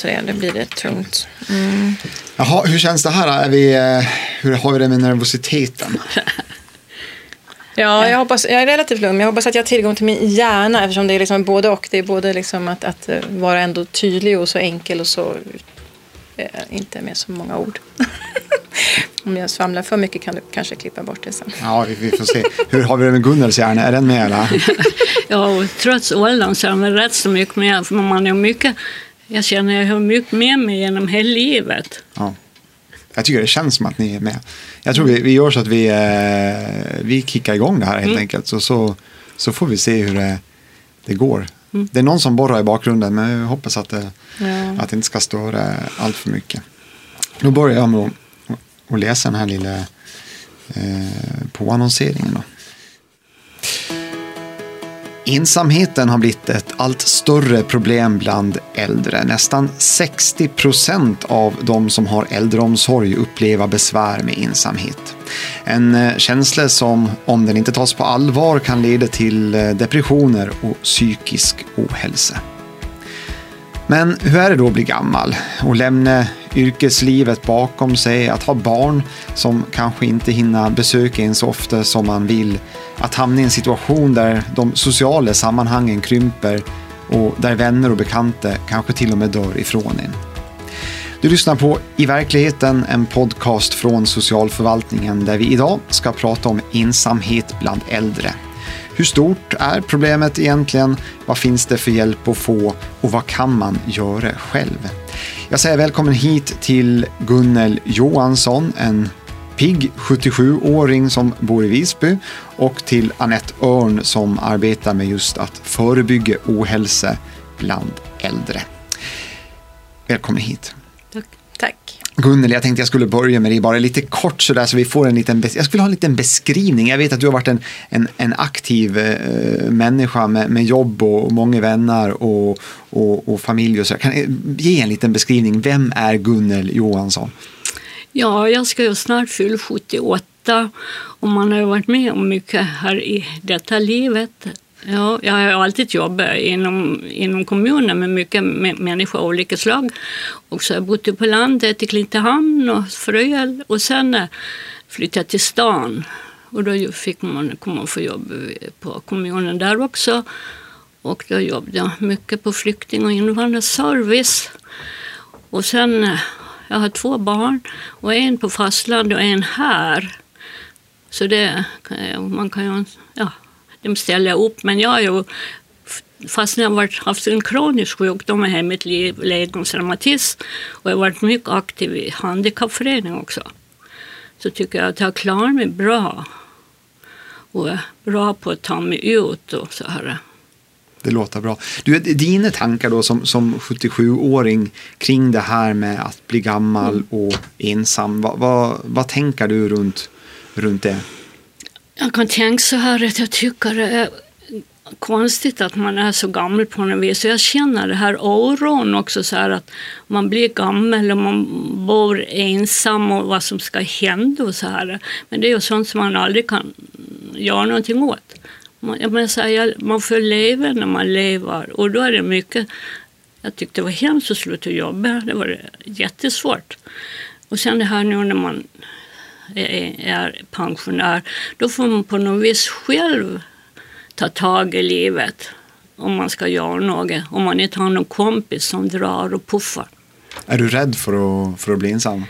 Så det, det blir det tungt. Mm. Jaha, hur känns det här? Är vi, eh, hur har vi det med nervositeten? Ja, jag, hoppas, jag är relativt lugn, men jag hoppas att jag har tillgång till min hjärna eftersom det är liksom både och. Det är både liksom att, att eh, vara ändå tydlig och så enkel och så eh, inte med så många ord. Om jag svamlar för mycket kan du kanske klippa bort det sen. Ja, vi, vi får se. Hur har vi det med Gunnels hjärna? Är den med eller? ja, trots åldern så är den rätt så mycket med. För man är mycket, jag känner att jag har mycket med mig genom hela livet. Ja. Jag tycker det känns som att ni är med. Jag tror vi, vi gör så att vi, eh, vi kickar igång det här helt mm. enkelt. Så, så, så får vi se hur det, det går. Mm. Det är någon som borrar i bakgrunden men jag hoppas att det, ja. att det inte ska störa allt för mycket. Då börjar jag med att, att läsa den här lilla eh, påannonseringen. Då. Ensamheten har blivit ett allt större problem bland äldre. Nästan 60 procent av de som har äldreomsorg upplever besvär med ensamhet. En eh, känsla som, om den inte tas på allvar, kan leda till eh, depressioner och psykisk ohälsa. Men hur är det då att bli gammal och lämna yrkeslivet bakom sig, att ha barn som kanske inte hinner besöka en så ofta som man vill, att hamna i en situation där de sociala sammanhangen krymper och där vänner och bekanta kanske till och med dör ifrån en. Du lyssnar på I verkligheten, en podcast från socialförvaltningen där vi idag ska prata om ensamhet bland äldre. Hur stort är problemet egentligen? Vad finns det för hjälp att få och vad kan man göra själv? Jag säger välkommen hit till Gunnel Johansson, en pigg 77-åring som bor i Visby och till Annette Örn som arbetar med just att förebygga ohälsa bland äldre. Välkommen hit. Tack. Tack. Gunnel, jag tänkte jag skulle börja med dig bara lite kort sådär så vi får en liten, jag skulle ha en liten beskrivning. Jag vet att du har varit en, en, en aktiv eh, människa med, med jobb och många vänner och, och, och familj och så. Kan ge en liten beskrivning. Vem är Gunnel Johansson? Ja, jag ska ju snart fylla 78 och man har ju varit med om mycket här i detta livet. Ja, jag har alltid jobbat inom, inom kommunen med mycket människor av olika slag. Och så har jag bott på landet i Klintehamn och Fröjel och sen eh, flyttade jag till stan. Och då fick man komma få jobb eh, på kommunen där också. Och då jobbade jag mycket på flykting och invandrarservice. Och sen, eh, jag har två barn och en på fastlandet och en här. Så det, man kan ju, ja, de ställer upp. Men jag har ju, fast jag har haft en kronisk sjukdom i mitt liv, ledgångsreumatism, och jag har varit mycket aktiv i handikappförening också, så tycker jag att jag klarar mig bra. Och är bra på att ta mig ut och så här. Det låter bra. Du, dina tankar då som, som 77-åring kring det här med att bli gammal mm. och ensam, vad, vad, vad tänker du runt, runt det? Jag kan tänka så här att jag tycker det är konstigt att man är så gammal på något vis. Jag känner det här oron också så här att man blir gammal och man bor ensam och vad som ska hända och så här. Men det är ju sånt som man aldrig kan göra någonting åt. Man, jag säga, man får leva när man lever och då är det mycket jag tyckte det var hemskt att sluta jobba. Det var jättesvårt. Och sen det här nu när man är pensionär, då får man på något vis själv ta tag i livet om man ska göra något. Om man inte har någon kompis som drar och puffar. Är du rädd för att, för att bli ensam?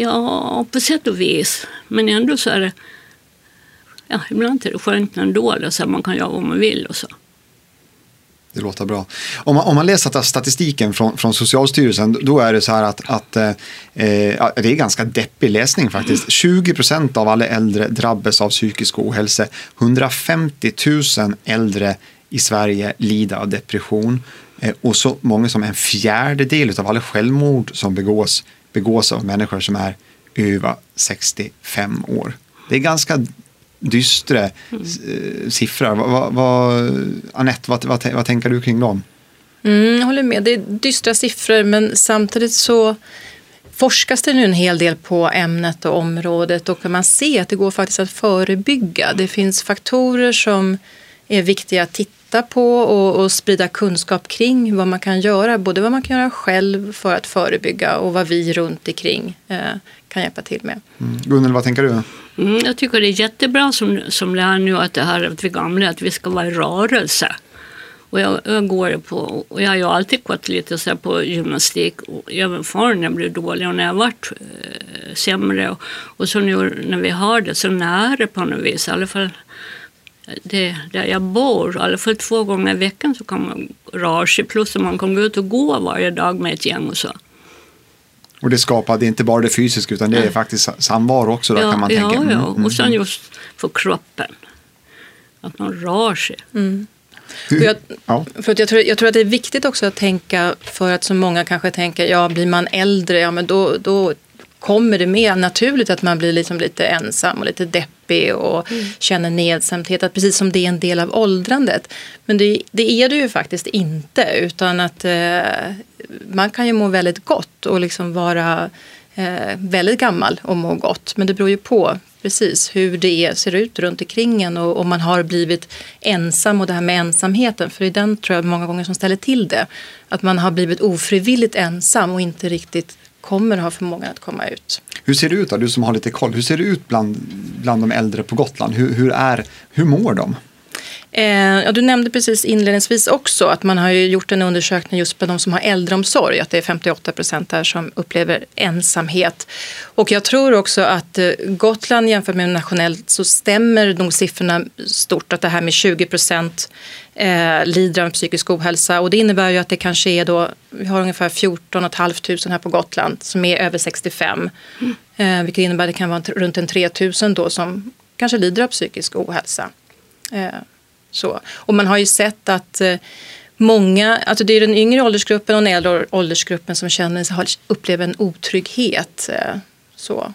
Ja, på sätt och vis. Men ändå så är det... Ja, ibland är det skönt ändå, så man kan göra vad man vill och så. Det låter bra. Om man, om man läser statistiken från, från Socialstyrelsen då är det så här att, att eh, det är ganska deppig läsning faktiskt. 20 procent av alla äldre drabbas av psykisk ohälsa. 150 000 äldre i Sverige lider av depression eh, och så många som en fjärdedel av alla självmord som begås begås av människor som är över 65 år. Det är ganska dystra mm. siffror. Vad, vad, Anette, vad, vad, vad tänker du kring dem? Mm, jag håller med. Det är dystra siffror men samtidigt så forskas det nu en hel del på ämnet och området och man ser att det går faktiskt att förebygga. Det finns faktorer som är viktiga att titta titta på och, och, sprida kunskap kring vad man kan göra. Både vad man kan göra själv för att förebygga och vad vi runt omkring eh, kan hjälpa till med. Mm. Gunnel, vad tänker du? Mm, jag tycker det är jättebra som, som lär nu att det här att vi gamla, att vi ska vara i rörelse. Och jag, jag, går på, och jag har ju alltid gått lite så på gymnastik, och även förr när jag blev dålig och när jag varit eh, sämre. Och, och, så nu när vi har det så nära på något vis, i alla fall det, där jag bor, i alla fall två gånger i veckan så kan man röra sig, plus att man kan gå ut och gå varje dag med ett gäng och så. Och det är inte bara det fysiska utan det är faktiskt samvaro också då ja, kan man ja, tänka. Mm, ja, mm, och sen mm. just för kroppen. Att man rör sig. Mm. Jag, ja. för att jag, tror, jag tror att det är viktigt också att tänka, för att så många kanske tänker, ja blir man äldre, ja men då, då kommer det med naturligt att man blir liksom lite ensam och lite deppig och mm. känner nedsamhet, att precis som det är en del av åldrandet. Men det, det är det ju faktiskt inte, utan att eh, man kan ju må väldigt gott och liksom vara eh, väldigt gammal och må gott. Men det beror ju på precis hur det ser ut runt omkring en och om man har blivit ensam och det här med ensamheten, för det är den tror jag många gånger som ställer till det. Att man har blivit ofrivilligt ensam och inte riktigt kommer ha förmågan att komma ut. Hur ser det ut då, du som har lite koll, hur ser det ut bland, bland de äldre på Gotland? Hur, hur, är, hur mår de? Eh, ja, du nämnde precis inledningsvis också att man har gjort en undersökning just på de som har äldreomsorg, att det är 58 procent där som upplever ensamhet. Och jag tror också att eh, Gotland jämfört med nationellt så stämmer nog siffrorna stort, att det här med 20 procent eh, lider av psykisk ohälsa och det innebär ju att det kanske är då, vi har ungefär 14 500 här på Gotland som är över 65. Mm. Eh, vilket innebär att det kan vara runt en 3 000 då som kanske lider av psykisk ohälsa. Eh, så. Och man har ju sett att eh, många, alltså det är den yngre åldersgruppen och den äldre åldersgruppen som känner, upplever en otrygghet. Eh, så.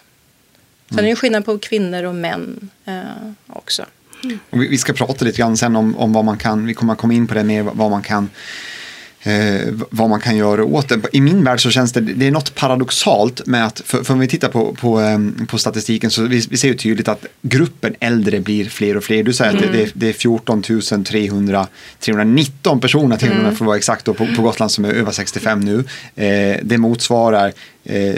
Sen är det ju skillnad på kvinnor och män eh, också. Mm. Och vi ska prata lite grann sen om, om vad man kan, vi kommer komma in på det mer, vad man kan eh, vad man kan göra åt det. I min värld så känns det, det är något paradoxalt med att, för, för om vi tittar på, på, ehm, på statistiken så vi, vi ser ju tydligt att gruppen äldre blir fler och fler. Du säger mm. att det, det, är 14 300, 319 personer till mm. för att vara exakt då, på, på Gotland som är över 65 nu. Eh, det motsvarar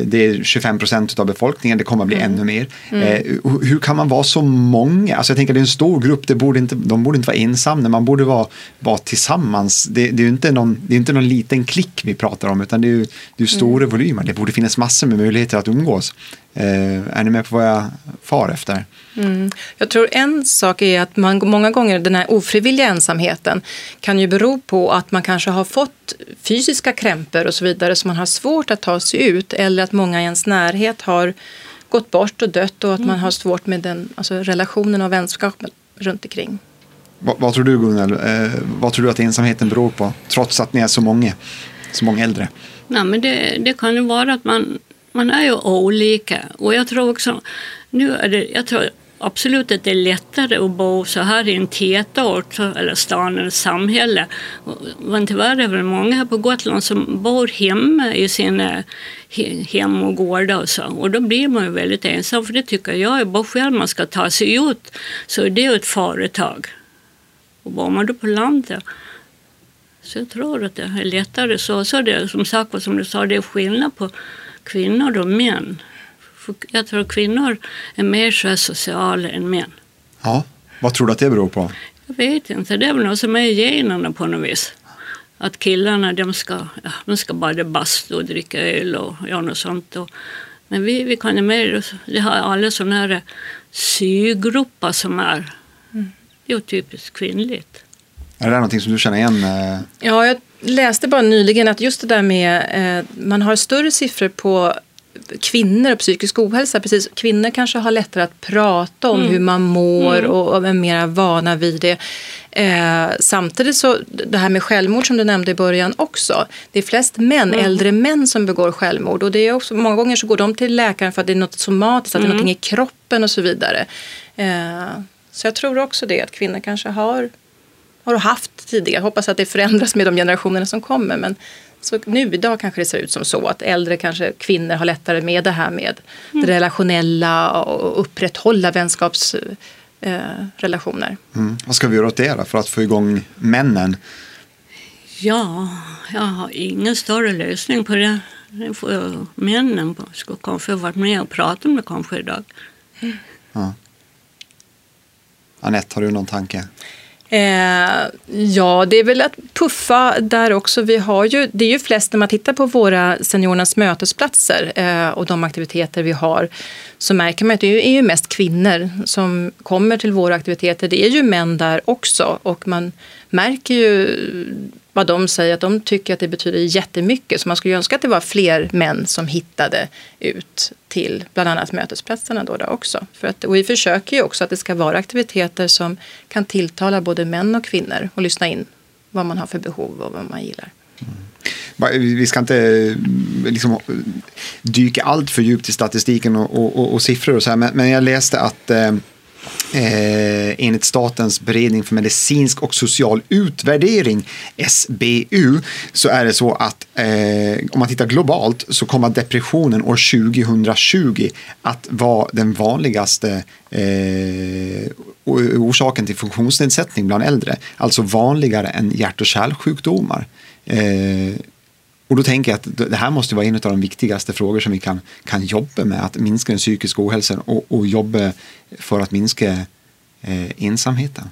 det är 25 procent av befolkningen, det kommer att bli mm. ännu mer. Mm. Eh, hur kan man vara så många? Alltså jag tänker det är en stor grupp, det borde inte, de borde inte vara ensamma, man borde vara, vara tillsammans. Det, det är ju inte någon, det är inte någon liten klick vi pratar om, utan det är ju det är stora mm. volymer. Det borde finnas massor med möjligheter att umgås. Eh, är ni med på vad jag far efter? Mm. Jag tror en sak är att man många gånger den här ofrivilliga ensamheten kan ju bero på att man kanske har fått fysiska krämpor och så vidare så man har svårt att ta sig ut eller att många i ens närhet har gått bort och dött och att mm. man har svårt med den alltså relationen och vänskapen runt omkring. Vad, vad tror du Gunnel? Eh, vad tror du att ensamheten beror på trots att ni är så många, så många äldre? Nej, men det, det kan ju vara att man, man är ju olika och jag tror också nu är det, jag tror absolut att det är lättare att bo så här i en tätort eller stan eller samhälle. Men tyvärr är det många här på Gotland som bor hemma i sina eh, hem och gårdar och så. Och då blir man ju väldigt ensam för det tycker jag är bara själv man ska ta sig ut så är det ett företag. Och bor man då på landet så jag tror att det är lättare så. Så det som sagt som du sa, det är skillnad på kvinnor och män. Jag tror att kvinnor är mer så sociala än män. Ja, vad tror du att det beror på? Jag vet inte, det är väl något som är i generna på något vis. Att killarna de ska, ja, de ska bada bastu och dricka öl och göra något sånt. Och, men vi, vi kan ju mer, det har alla sådana här sygrupper som är, mm. det är typiskt kvinnligt. Är det någonting som du känner igen? Eh? Ja, jag läste bara nyligen att just det där med, eh, man har större siffror på kvinnor och psykisk ohälsa. Precis, kvinnor kanske har lättare att prata om mm. hur man mår mm. och, och är mer vana vid det. Eh, samtidigt så, det här med självmord som du nämnde i början också. Det är flest män, mm. äldre män som begår självmord. Och det är också, många gånger så går de till läkaren för att det är något somatiskt, att det är mm. någonting i kroppen och så vidare. Eh, så jag tror också det, att kvinnor kanske har, har haft tidigare. Jag hoppas att det förändras med de generationerna som kommer. Men så nu idag kanske det ser ut som så att äldre kanske kvinnor har lättare med det här med mm. det relationella och upprätthålla vänskapsrelationer eh. Mm. Vad ska vi göra åt det då för att få igång männen? Ja, jag har ingen större lösning på det. det får männen ska kanske varit med och prata om det kanske idag. Ja. Anette, har du någon tanke? Eh, ja, det är väl att puffa där också. Vi har ju, det är ju flest när man tittar på våra seniorernas mötesplatser eh, och de aktiviteter vi har så märker man att det är ju mest kvinnor som kommer till våra aktiviteter. Det är ju män där också och man märker ju vad de säger, att de tycker att det betyder jättemycket. Så man skulle önska att det var fler män som hittade ut till bland annat mötesplatserna då, då också. För att, och vi försöker ju också att det ska vara aktiviteter som kan tilltala både män och kvinnor och lyssna in vad man har för behov och vad man gillar. Mm. Vi ska inte eh, liksom, dyka allt för djupt i statistiken och, och, och siffror och så här, men, men jag läste att eh, Eh, enligt Statens beredning för medicinsk och social utvärdering, SBU, så är det så att eh, om man tittar globalt så kommer depressionen år 2020 att vara den vanligaste eh, orsaken till funktionsnedsättning bland äldre, alltså vanligare än hjärt och kärlsjukdomar. Eh, och då tänker jag att det här måste vara en av de viktigaste frågor som vi kan, kan jobba med, att minska den psykiska ohälsan och, och jobba för att minska eh, ensamheten.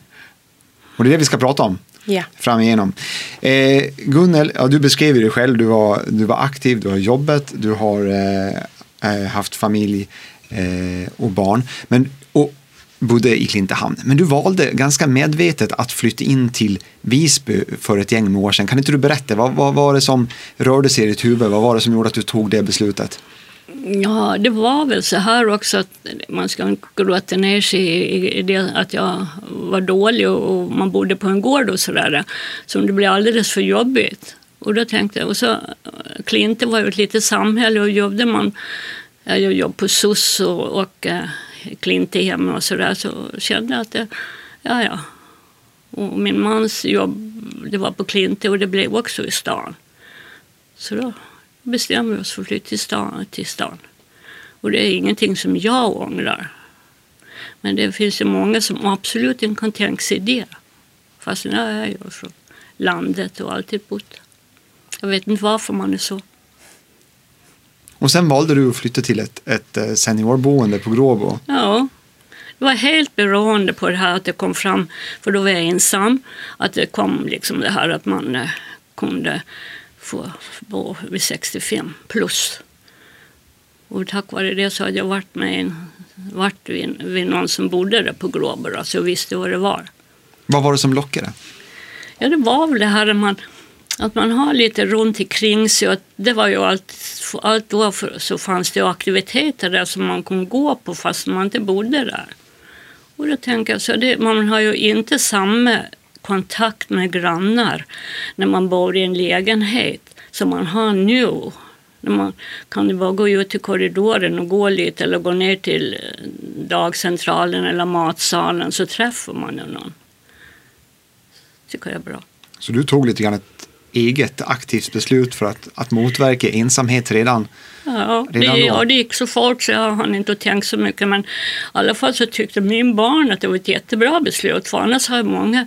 Och det är det vi ska prata om yeah. framigenom. Eh, Gunnel, ja, du beskrev dig själv, du var, du var aktiv, du har jobbat, du har eh, eh haft familj eh, och barn. Men, bodde i Klintehamn. Men du valde ganska medvetet att flytta in till Visby för ett gäng med år sedan. Kan inte du berätta, vad, vad var det som rörde sig i ditt huvud? Vad var det som gjorde att du tog det beslutet? Ja, det var väl så här också att man ska inte gråta ner sig i det att jag var dålig och man bodde på en gård och sådär. Så det blev alldeles för jobbigt. Och då tänkte jag, och så Klinte var ju ett litet samhälle och jobbade man, jag jobbade på SOS och, och eh, Klint hemma och sådär så kände jag att det, ja ja. Och min mans jobb det var på Klinte och det blev också i stan. Så då bestämde vi oss för att flytta till stan, till stan. Och det är ingenting som jag ångrar. Men det finns ju många som absolut inte kan tänka sig det. Fast jag är ju från landet och alltid bott. Jag vet inte varför man är så. Och sen valde du att flytta till ett, ett eh, seniorboende på Gråbo. Ja, det var helt beroende på det här att det kom fram, för då var jag ensam, att det kom liksom det här att man eh, kunde få bo vid 65 plus. Och tack vare det så hade jag varit med en, varit vid, vid någon som bodde där på Gråbo, så jag visste vad det var. Vad var det som lockade? Ja, det var väl det här att man att man har lite runt omkring sig. Och det var ju allt, allt då så fanns det aktiviteter där som man kunde gå på fast man inte bodde där. Och då tänker jag så det, man har ju inte samma kontakt med grannar när man bor i en lägenhet som man har nu. När man kan ju bara gå ut i korridoren och gå lite eller gå ner till eh, dagcentralen eller matsalen så träffar man ju någon. tycker jag är bra. Så du tog lite grann ett eget aktivt beslut för att, att motverka ensamhet redan? Ja, redan det, ja, det gick så fort så jag hann inte tänkt så mycket. Men i alla fall så tyckte min barn att det var ett jättebra beslut. För annars har många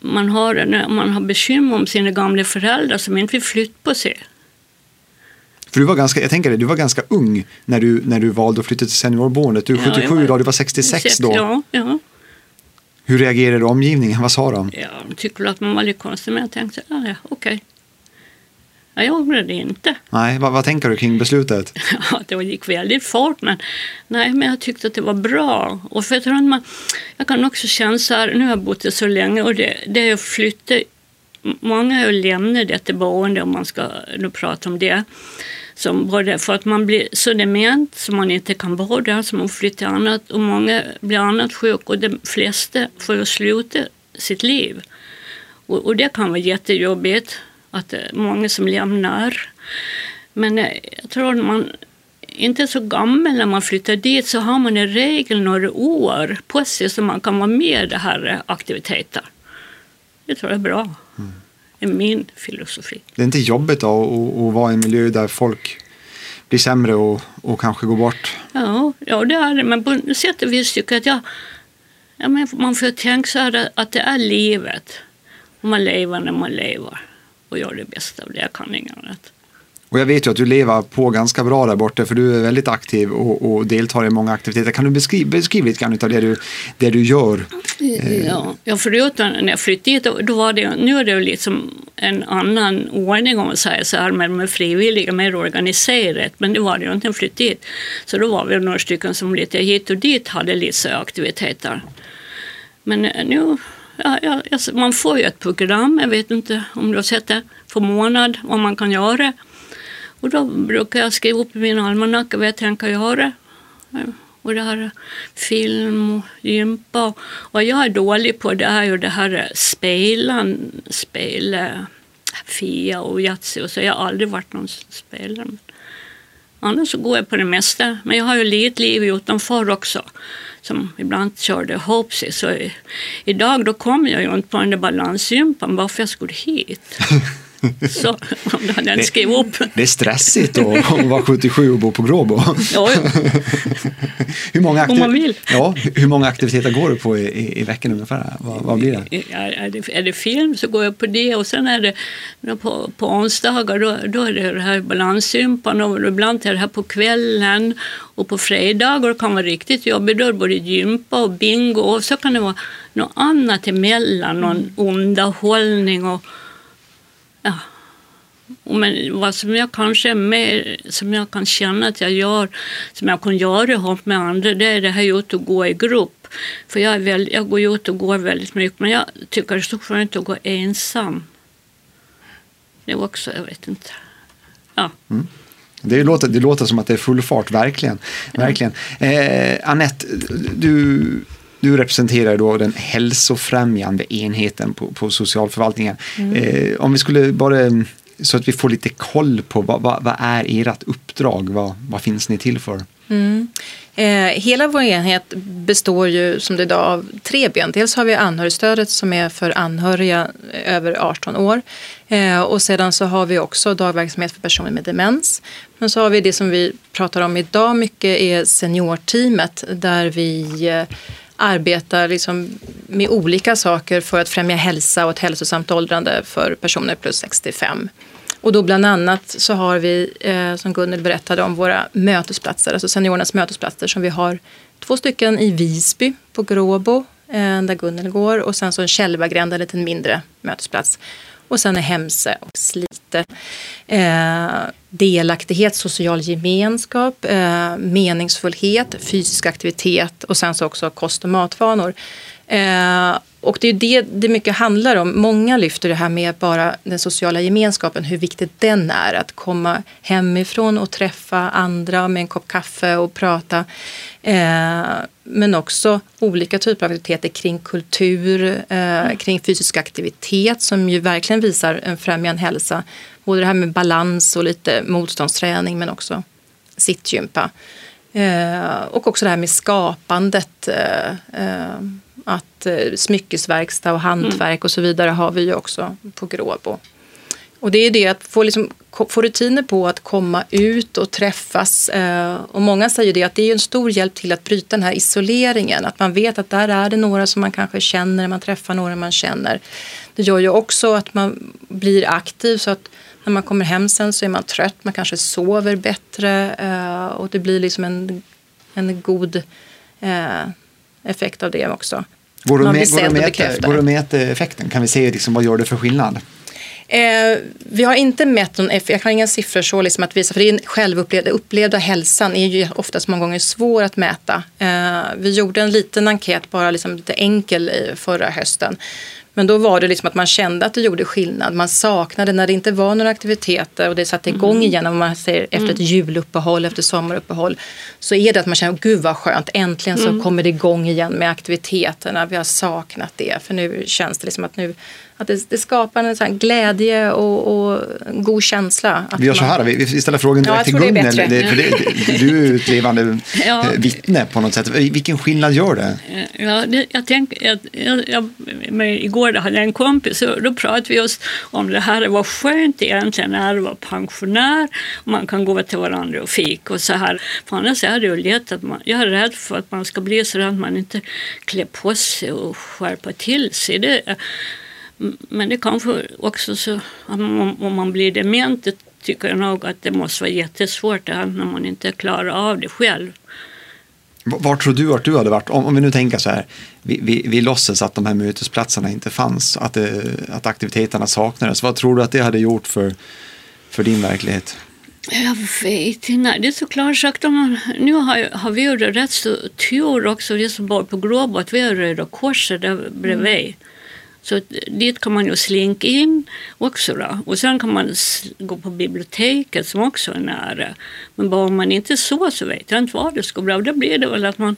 man har, man har bekymmer om sina gamla föräldrar som inte vill flytta på sig. För du var ganska, jag tänker det, du var ganska ung när du, när du valde att flytta till seniorboendet. Du är 77 ja, idag, du var 66 då. Ja, ja. Hur reagerade omgivningen? Vad sa de? Ja, de tyckte att man var lite konstig, men jag tänkte, ja, ja okej. Okay. Ja, jag ångrar det inte. Nej, vad, vad, tänker du kring beslutet? Ja, det gick väldigt fort, men, nej, men jag tyckte att det var bra. Och för jag, tror man, jag kan också känna så här, nu har jag bott där så länge och det, det är att flytta, många lämnar detta boende om man ska nu prata om det. Som både för att man blir så dement så man inte kan bo där, så man flyttar annat och många blir annat sjuk och de flesta får sluta sitt liv. Och, och det kan vara jättejobbigt att det är många som lämnar. Men eh, jag tror att man inte är så gammal när man flyttar dit så har man i regel några år på sig så man kan vara med i det här eh, aktiviteten. Det tror jag är bra. Det är min filosofi. Det är inte jobbigt då att, att vara i en miljö där folk blir sämre och, och kanske går bort? Ja, ja, det är det. Men på sätt och vis tycker jag att jag Ja, men man får tänka så här att det är livet. Och man lever när man lever och gör det bästa av det. Jag kan inget annat. Och jag vet ju att du lever på ganska bra där borta för du är väldigt aktiv och, och deltar i många aktiviteter. Kan du beskriva, beskriva lite grann av det du, det du gör? Eh, ja, ja förutom när jag flyttade dit, då, var det, nu är det liksom en annan ordning om man säger så här, med, med frivilliga, mer organiserat. Men det var det ju inte när jag flyttade dit. Så då var vi några stycken som lite hit och dit hade lite aktiviteter. Men eh, nu, ja, ja, alltså, man får ju ett program, jag vet inte om du har sett det, för månad, vad man kan göra. Och då brukar jag skriva upp i min almanacka vad jag tänker göra. Ehm, och det här film och gympa. Och vad jag är dålig på det är ju det här spelan, spela Fia och Yatzy och så. Jag har aldrig varit någon spelare. Annars så går jag på det mesta. Men jag har ju lite liv utanför också. Som ibland körde Hopsy. Så idag då kom jag ju inte på den där balansgympan bara för jag skulle hit. Så, om du hade inte skrivit upp. Det är stressigt att vara 77 och bo på Gråbo. Ja, hur, många om man vill. Ja, hur många aktiviteter går du på i, i, i veckan ungefär? Vad, vad blir det? Är, det? är det film så går jag på det och sen är det på, på onsdagar då, då är det det här balansgympan och ibland är det här på kvällen och på fredagar kan vara riktigt jobbigt. Då är det både gympa och bingo och så kan det vara något annat emellan, någon underhållning och Ja. Men vad som jag kanske är mer, som jag kan känna att jag gör, som jag kan göra ihop med andra, det är det här ut och gå i grupp. För jag, är väl, jag går ut och går väldigt mycket, men jag tycker det är så skönt att gå ensam. Det är också, jag vet inte. Ja. Mm. Det låter, det låter som att det är full fart, verkligen. verkligen. Eh, Annette, du du representerar då den hälsofrämjande enheten på, på socialförvaltningen. Mm. Eh, om vi skulle bara, så att vi får lite koll på vad, vad, vad är ert uppdrag? Vad, vad finns ni till för? Mm. Eh, hela vår enhet består ju som det idag av tre ben. Dels har vi anhörigstödet som är för anhöriga över 18 år. Eh, och sedan så har vi också dagverksamhet för personer med demens. Men så har vi det som vi pratar om idag mycket är seniorteamet där vi eh, arbetar liksom med olika saker för att främja hälsa och ett hälsosamt åldrande för personer plus 65. Och då bland annat så har vi, eh, som Gunnel berättade om, våra mötesplatser, alltså seniorernas mötesplatser som vi har två stycken i Visby på Gråbo, eh, där Gunnel går, och sen så en Källbagränd, en liten mindre mötesplats. Och sen är Hemse och Slite. Eh, delaktighet, social gemenskap, eh, meningsfullhet, fysisk aktivitet och sen så också kost och matvanor. Eh, och det är det det mycket handlar om. Många lyfter det här med bara den sociala gemenskapen, hur viktigt den är. Att komma hemifrån och träffa andra med en kopp kaffe och prata. Eh, men också olika typer av aktiviteter kring kultur, eh, kring fysisk aktivitet som ju verkligen visar en främjande hälsa. Både det här med balans och lite motståndsträning men också sittgympa. Eh, och också det här med skapandet. Eh, eh att smyckesverkstad och hantverk och så vidare har vi ju också på Gråbo. Och det är det att få, liksom, få rutiner på att komma ut och träffas. Eh, och många säger det att det är en stor hjälp till att bryta den här isoleringen. Att man vet att där är det några som man kanske känner, man träffar några man känner. Det gör ju också att man blir aktiv så att när man kommer hem sen så är man trött, man kanske sover bättre eh, och det blir liksom en, en god effekt av det också. Går det att mäta, effekten? Kan vi se liksom, vad gör det för skillnad? Eh, vi har inte mätt någon effekt, jag har inga siffror så liksom att visa, för är självupplevda upplevda hälsan är ju oftast många gånger svår att mäta. Eh, vi gjorde en liten enkät, bara liksom lite enkel förra hösten. Men då var det liksom att man kände att det gjorde skillnad. Man saknade när det inte var några aktiviteter och det satte igång mm. igen. Om man säger efter ett mm. juluppehåll, efter sommaruppehåll. Så är det att man känner, gud vad skönt, äntligen så mm. kommer det igång igen med aktiviteterna. Vi har saknat det. För nu känns det liksom att nu, att det, det skapar en sån glädje och, och en god känsla. vi gör så här, vi, vi ställer frågan direkt ja, till Gunnel. För det, du är ett levande ja. Eh, vittne på något sätt. Vilken skillnad gör det? Ja, det, jag tänker, jag, jag, jag, igår hade jag en kompis och då pratade vi just om det här. Det var skönt egentligen när du var pensionär och man kan gå till varandra och fika och så här. För annars är det ju lätt att man, jag är rädd för att man ska bli så att man inte klär på sig och skärpa till sig. Det, men det kanske också så om man blir dement det tycker jag nog att det måste vara jättesvårt när man inte klarar av det själv. Var tror du att du hade varit? Om, om vi nu tänker så här, vi, vi, vi låtsas att de här mötesplatserna inte fanns, att, det, att aktiviteterna saknades. Vad tror du att det hade gjort för, för din verklighet? Jag vet inte. Det är såklart sagt. Om nu har, har vi ju rätt så tur också, vi som bor på Gråbo, att vi har Röda Korset där bredvid. Mm. Så dit kan man ju slinka in också. Då. Och sen kan man gå på biblioteket som också är nära. Men bara om man inte så så vet jag inte vad det ska bli. Då blir det väl att man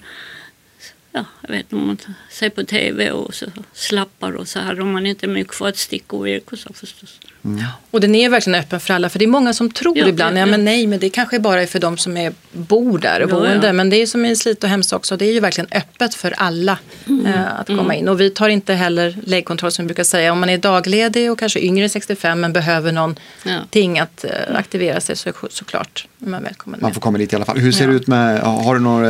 ja, jag vet om man ser på tv och så slappar och så här om man inte är mycket för att sticka iväg och så förstås. Mm. Och den är verkligen öppen för alla för det är många som tror ja, ibland, ja, ja. men nej men det kanske bara är för de som är, bor där och ja, boende. Men det är som i Slit och Hemsa också, det är ju verkligen öppet för alla mm. äh, att komma mm. in. Och vi tar inte heller läggkontroll som vi brukar säga. Om man är dagledig och kanske yngre än 65 men behöver någonting att äh, aktivera sig så är såklart man välkommen. Man får komma dit i alla fall. Hur ser det ut med, har du, några,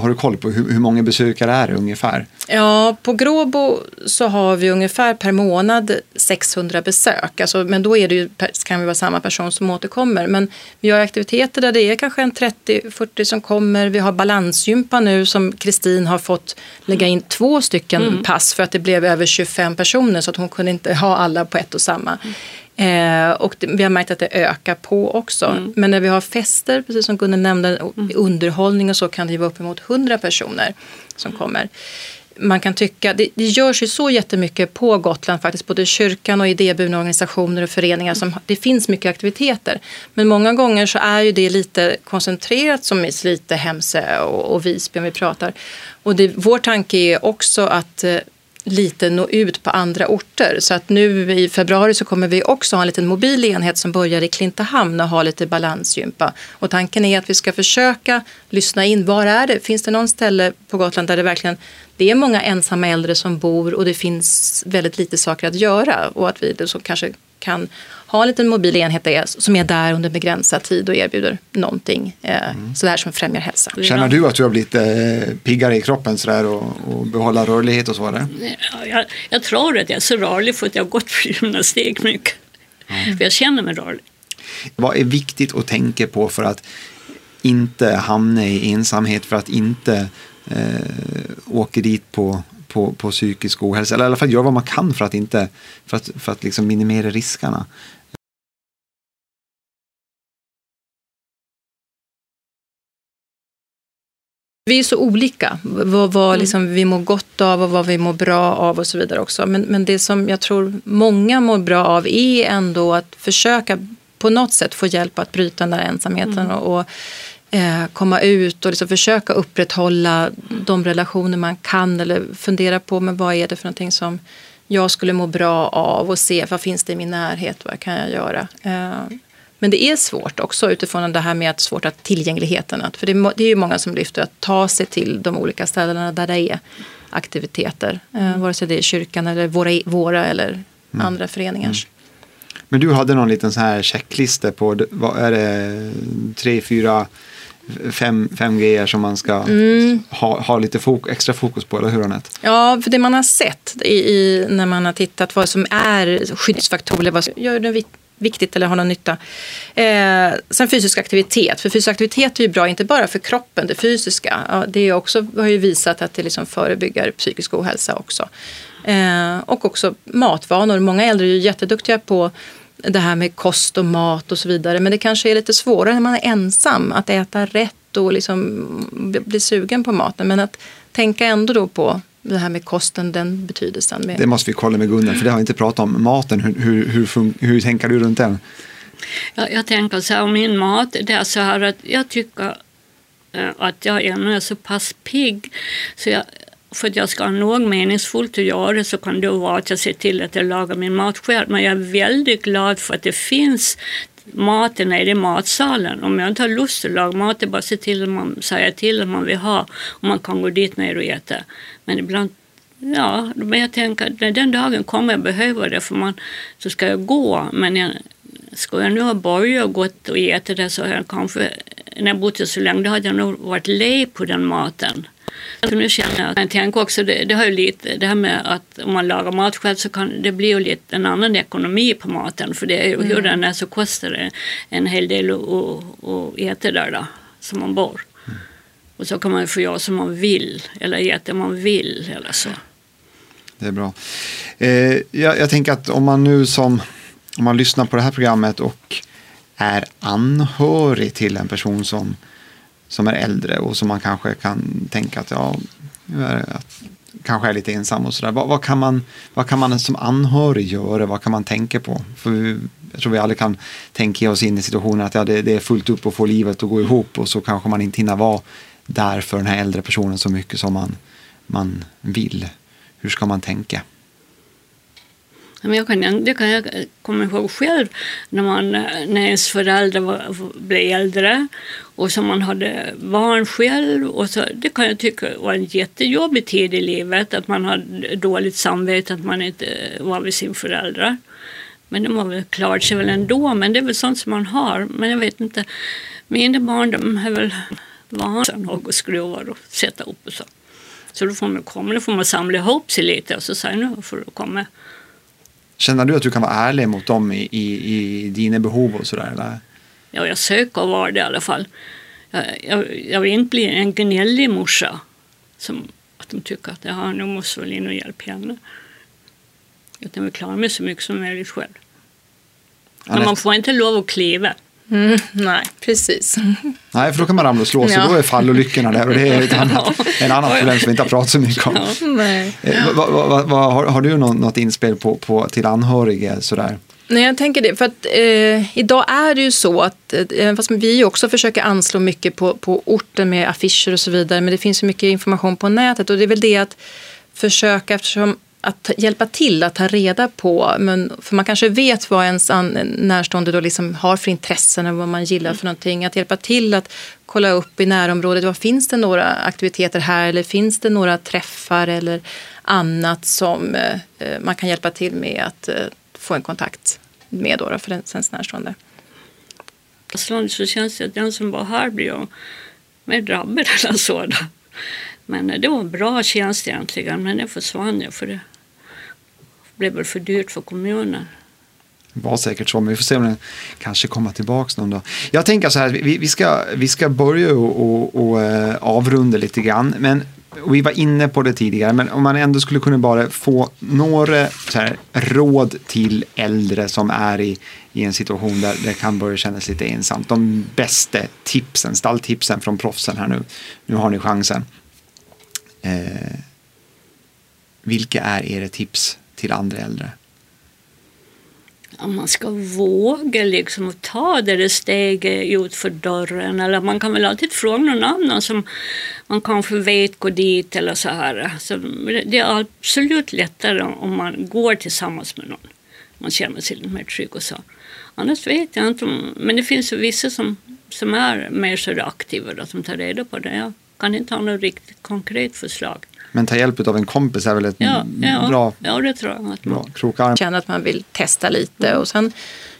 har du koll på hur, hur många besökare är det ungefär? Ja, på Gråbo så har vi ungefär per månad 600 besök. Alltså, men då är det ju, kan det vara samma person som återkommer. Men vi har aktiviteter där det är kanske en 30-40 som kommer. Vi har balansgympa nu som Kristin har fått lägga in två stycken mm. pass för att det blev över 25 personer så att hon kunde inte ha alla på ett och samma. Mm. Eh, och det, vi har märkt att det ökar på också. Mm. Men när vi har fester, precis som Gunnel nämnde, mm. underhållning och så kan det vara uppemot 100 personer som mm. kommer man kan tycka, det, det görs ju så jättemycket på Gotland faktiskt, både kyrkan och idéburna organisationer och föreningar. Som, det finns mycket aktiviteter. Men många gånger så är ju det lite koncentrerat som i Slite, Hemse och, och Visby om vi pratar. Och det, vår tanke är också att eh, lite nå ut på andra orter. Så att nu i februari så kommer vi också ha en liten mobil enhet som börjar i Klintehamn och ha lite balansgympa. Och tanken är att vi ska försöka lyssna in. Var är det? Finns det någon ställe på Gotland där det verkligen det är många ensamma äldre som bor och det finns väldigt lite saker att göra och att vi då så kanske kan ha en liten mobil enhet där, som är där under begränsad tid och erbjuder någonting eh, mm. sådär som främjar hälsa. Känner du att du har blivit eh, piggare i kroppen sådär och, och behålla rörlighet och så? Där? Jag, jag tror att jag är så rörlig för att jag har gått på gymnastik mycket. Mm. För jag känner mig rörlig. Vad är viktigt att tänka på för att inte hamna i ensamhet, för att inte eh, åka dit på på, på psykisk ohälsa. Eller i alla fall gör vad man kan för att, inte, för att, för att liksom minimera riskerna. Vi är så olika, vad, vad mm. liksom vi mår gott av och vad vi mår bra av och så vidare också. Men, men det som jag tror många mår bra av är ändå att försöka på något sätt få hjälp att bryta den där ensamheten mm. och, och eh, komma ut och liksom försöka upprätthålla de relationer man kan eller fundera på men vad är det för någonting som jag skulle må bra av och se vad finns det i min närhet, vad kan jag göra? Eh, men det är svårt också utifrån det här med att svårt att tillgängligheten. För det är, det är ju många som lyfter att ta sig till de olika ställena där det är aktiviteter. Eh, vare sig det är kyrkan eller våra, våra eller mm. andra föreningars. Mm. Men du hade någon liten så här checklista på, vad är det, tre, fyra fem, fem grejer som man ska mm. ha, ha lite fok extra fokus på, eller hur Anette? Ja, för det man har sett i, i, när man har tittat vad som är skyddsfaktorer, vad som gör det viktigt eller har någon nytta. Eh, sen fysisk aktivitet, för fysisk aktivitet är ju bra inte bara för kroppen, det fysiska. Ja, det är också, har ju visat att det liksom förebygger psykisk ohälsa också. Eh, och också matvanor. Många äldre är ju jätteduktiga på det här med kost och mat och så vidare. Men det kanske är lite svårare när man är ensam att äta rätt och liksom bli sugen på maten. Men att tänka ändå då på det här med kosten, den betydelsen. Med... Det måste vi kolla med Gunnar, för det har vi inte pratat om. Maten, hur, hur, hur, hur tänker du runt den? Jag, jag tänker så här om min mat, det är så här att jag tycker eh, att jag ännu är så pass pigg så jag för att jag ska ha något meningsfullt att göra så kan det vara att jag ser till att jag lagar min mat själv. Men jag är väldigt glad för att det finns maten är i matsalen. Om jag inte har lust att laga mat, det är bara att se till att man säger till att man vill ha och man kan gå dit ner och äta. Men ibland Ja, men jag tänker att den dagen kommer jag behöva det för man, så ska jag gå. Men jag, ska jag nu ha börjat gått och ätit det så har jag kanske, när jag bott så länge, då hade jag nog varit le på den maten. Så nu känner jag, jag tänker också, det, det har ju lite, det här med att om man lagar mat själv så kan det bli ju lite en annan ekonomi på maten. För det är ju mm. hur den är så kostar det en hel del att, att, att äta där då, som man bor. Mm. Och så kan man få göra som man vill, eller äta man vill eller så. Det är bra. Eh, jag, jag tänker att om man nu som om man lyssnar på det här programmet och är anhörig till en person som, som är äldre och som man kanske kan tänka att ja, att, kanske är lite ensam och sådär. Vad, vad, kan man, vad kan man som anhörig göra? Vad kan man tänka på? För vi, jag tror vi alla kan tänka oss in i situationen att ja, det, det är fullt upp att få livet att gå ihop och så kanske man inte hinner vara där för den här äldre personen så mycket som man, man vill. Hur ska man tänka? Men jag kan, det kan jag komma ihåg själv när, man, när ens föräldrar var, blev äldre och så man hade barn själv. Och så, det kan jag tycka var en jättejobbig tid i livet, att man hade dåligt samvete att man inte var vid sin föräldrar. Men de har väl klarat sig väl ändå, men det är väl sånt som man har. Men jag vet inte, mina barn de är väl vana att skruva och sätta upp och så. Så då får man komma, då får man samla ihop sig lite och så säger nu får du komma. Känner du att du kan vara ärlig mot dem i, i, i dina behov och sådär? Ja, jag söker vara det i alla fall. Jag, jag, jag vill inte bli en gnällig morsa. Som att de tycker att ja, nu måste väl in och hjälpa henne. Utan jag vill klara mig så mycket som möjligt själv. Men man får inte lov att kliva. Mm, nej, precis. Nej, för då kan man ramla och slå sig. Ja. Då är fallolyckorna där och det är ett annat, en annan problem som vi inte har pratat så mycket om. Ja, nej. Eh, va, va, va, har, har, du något, något inspel på, på, till anhöriga sådär? Nej, jag tänker det. För att eh, idag är det ju så att, eh, fast vi också försöker anslå mycket på, på orten med affischer och så vidare, men det finns ju mycket information på nätet och det är väl det att försöka, eftersom att hjälpa till att ta reda på. Men, för man kanske vet vad ens närstående då liksom har för intressen och vad man gillar för någonting. Att hjälpa till att kolla upp i närområdet. Vad finns det några aktiviteter här eller finns det några träffar eller annat som eh, man kan hjälpa till med att eh, få en kontakt med då, då för ens närstående. Så känns det att den som var här blir mer drabbad eller så. Då. Men det var en bra tjänst egentligen, men det försvann ju för det blev väl för dyrt för kommunen. Det var säkert så, men vi får se om den kanske kommer tillbaka någon dag. Jag tänker så här, vi, vi, ska, vi ska börja och, och, och eh, avrunda lite grann, men vi var inne på det tidigare, men om man ändå skulle kunna bara få några här, råd till äldre som är i, i en situation där det kan börja kännas lite ensamt. De bästa tipsen, stalltipsen från proffsen här nu. Nu har ni chansen. Eh, vilka är era tips till andra äldre? man ska våga liksom ta det där steget ut för dörren. Eller man kan väl alltid fråga någon annan som man kanske vet går dit eller så här. Så det är absolut lättare om man går tillsammans med någon. Man känner sig lite mer trygg och så. Annars vet jag inte. men det finns vissa som, som är mer så aktiva då, som tar reda på det. Jag kan inte ha något riktigt konkret förslag. Men ta hjälp av en kompis är väl ett ja, ja, bra, ja, det tror jag. Att bra krokarm. Känner att man vill testa lite mm. och sen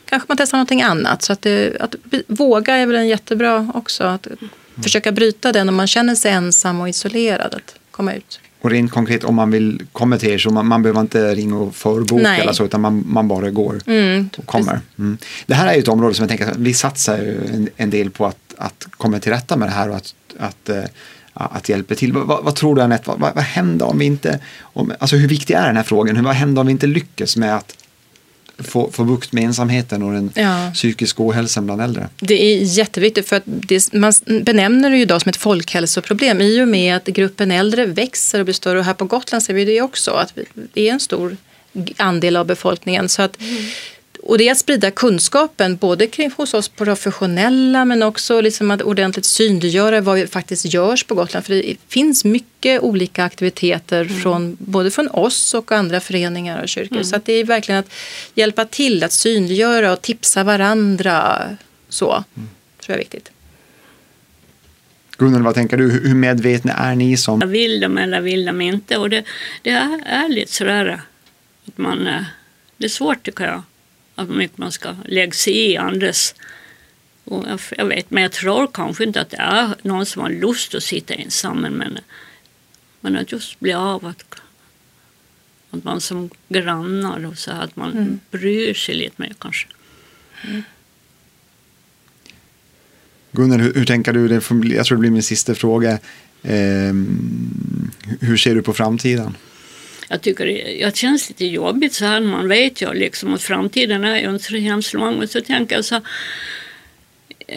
kanske man testar någonting annat. Så att, det, att våga är väl en jättebra också. Att mm. försöka bryta den om man känner sig ensam och isolerad. Att komma ut. Och rent konkret om man vill komma till er så man, man behöver inte ringa och förboka Nej. eller så utan man, man bara går mm, och kommer. Mm. Det här är ju ett område som jag tänker vi satsar en, en del på att, att komma till rätta med det här och att, att eh, att hjälpa till. Vad, vad, tror du Anette, vad, vad, vad händer om vi inte, om, alltså hur viktig är den här frågan? Hur, vad händer om vi inte lyckas med att få, få bukt med ensamheten och den ja. psykiska ohälsan bland äldre? Det är jätteviktigt för att det, man benämner det ju idag som ett folkhälsoproblem i och med att gruppen äldre växer och blir större och här på Gotland ser vi det också att det är en stor andel av befolkningen. Så att, mm och det är att sprida kunskapen både kring hos oss professionella men också liksom att ordentligt synliggöra vad vi faktiskt görs på Gotland. För det finns mycket olika aktiviteter mm. från, både från oss och andra föreningar och kyrkor. Mm. Så det är verkligen att hjälpa till att synliggöra och tipsa varandra. Så mm. tror jag är viktigt. Gunnel, vad tänker du? Hur medvetna är ni som... Vill de eller vill de inte? Och det, det är ärligt sådär att man... Eh, det är svårt tycker jag att mycket man ska lägga sig i andres. Och jag, jag, vet, men jag tror kanske inte att det är någon som har lust att sitta ensam. Men, men att just bli av att, att man som grannar och så att man mm. bryr sig lite mer kanske. Mm. Gunnar, hur, hur, tänker du? Det jag tror det blir min sista fråga. Eh, hur ser du på framtiden? Jag tycker det, känns lite jobbigt så här. Man vet ju liksom att framtiden är ju inte så hemskt lång. Men så tänker jag så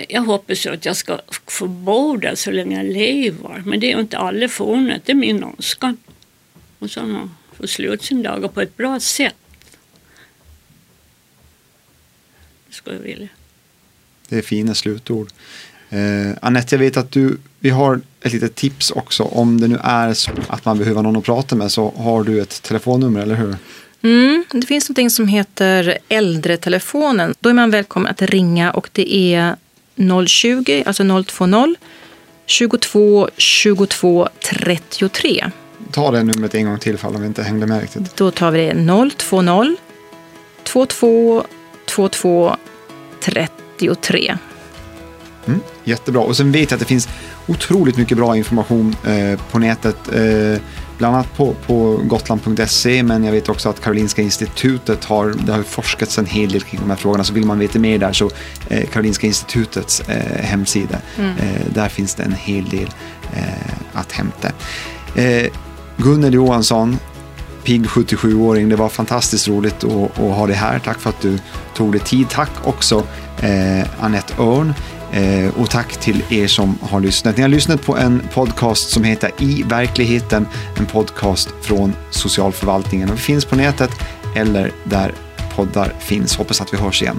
jag hoppas ju att jag ska få bo där så länge jag lever. Men det är ju inte alla förunnat. Det är min önskan. Och så man får slut sina dagar på ett bra sätt. Det skulle jag vilja. Det är fina slutord. Eh, Anette, jag vet att du, vi har ett litet tips också. Om det nu är så att man behöver någon att prata med så har du ett telefonnummer, eller hur? Mm, det finns något som heter äldretelefonen. Då är man välkommen att ringa och det är 020, alltså 020 22 22 33. Ta det numret en gång till ifall vi inte hängde med riktigt. Då tar vi det 020 22 22 33. Mm, jättebra. Och sen vet jag att det finns otroligt mycket bra information eh, på nätet. Eh, bland annat på, på gotland.se men jag vet också att Karolinska institutet har, det har forskats en hel del kring de här frågorna så vill man veta mer där så eh, Karolinska institutets eh, hemsida, mm. Eh, där finns det en hel del eh, att hämta. Eh, Gunnel Johansson, pigg 77-åring, det var fantastiskt roligt att, att ha dig här. Tack för att du tog dig tid. Tack också eh, Annette Örn Eh, och tack till er som har lyssnat. Ni har lyssnat på en podcast som heter I verkligheten, en podcast från socialförvaltningen. Den finns på nätet eller där poddar finns. Hoppas att vi hörs igen.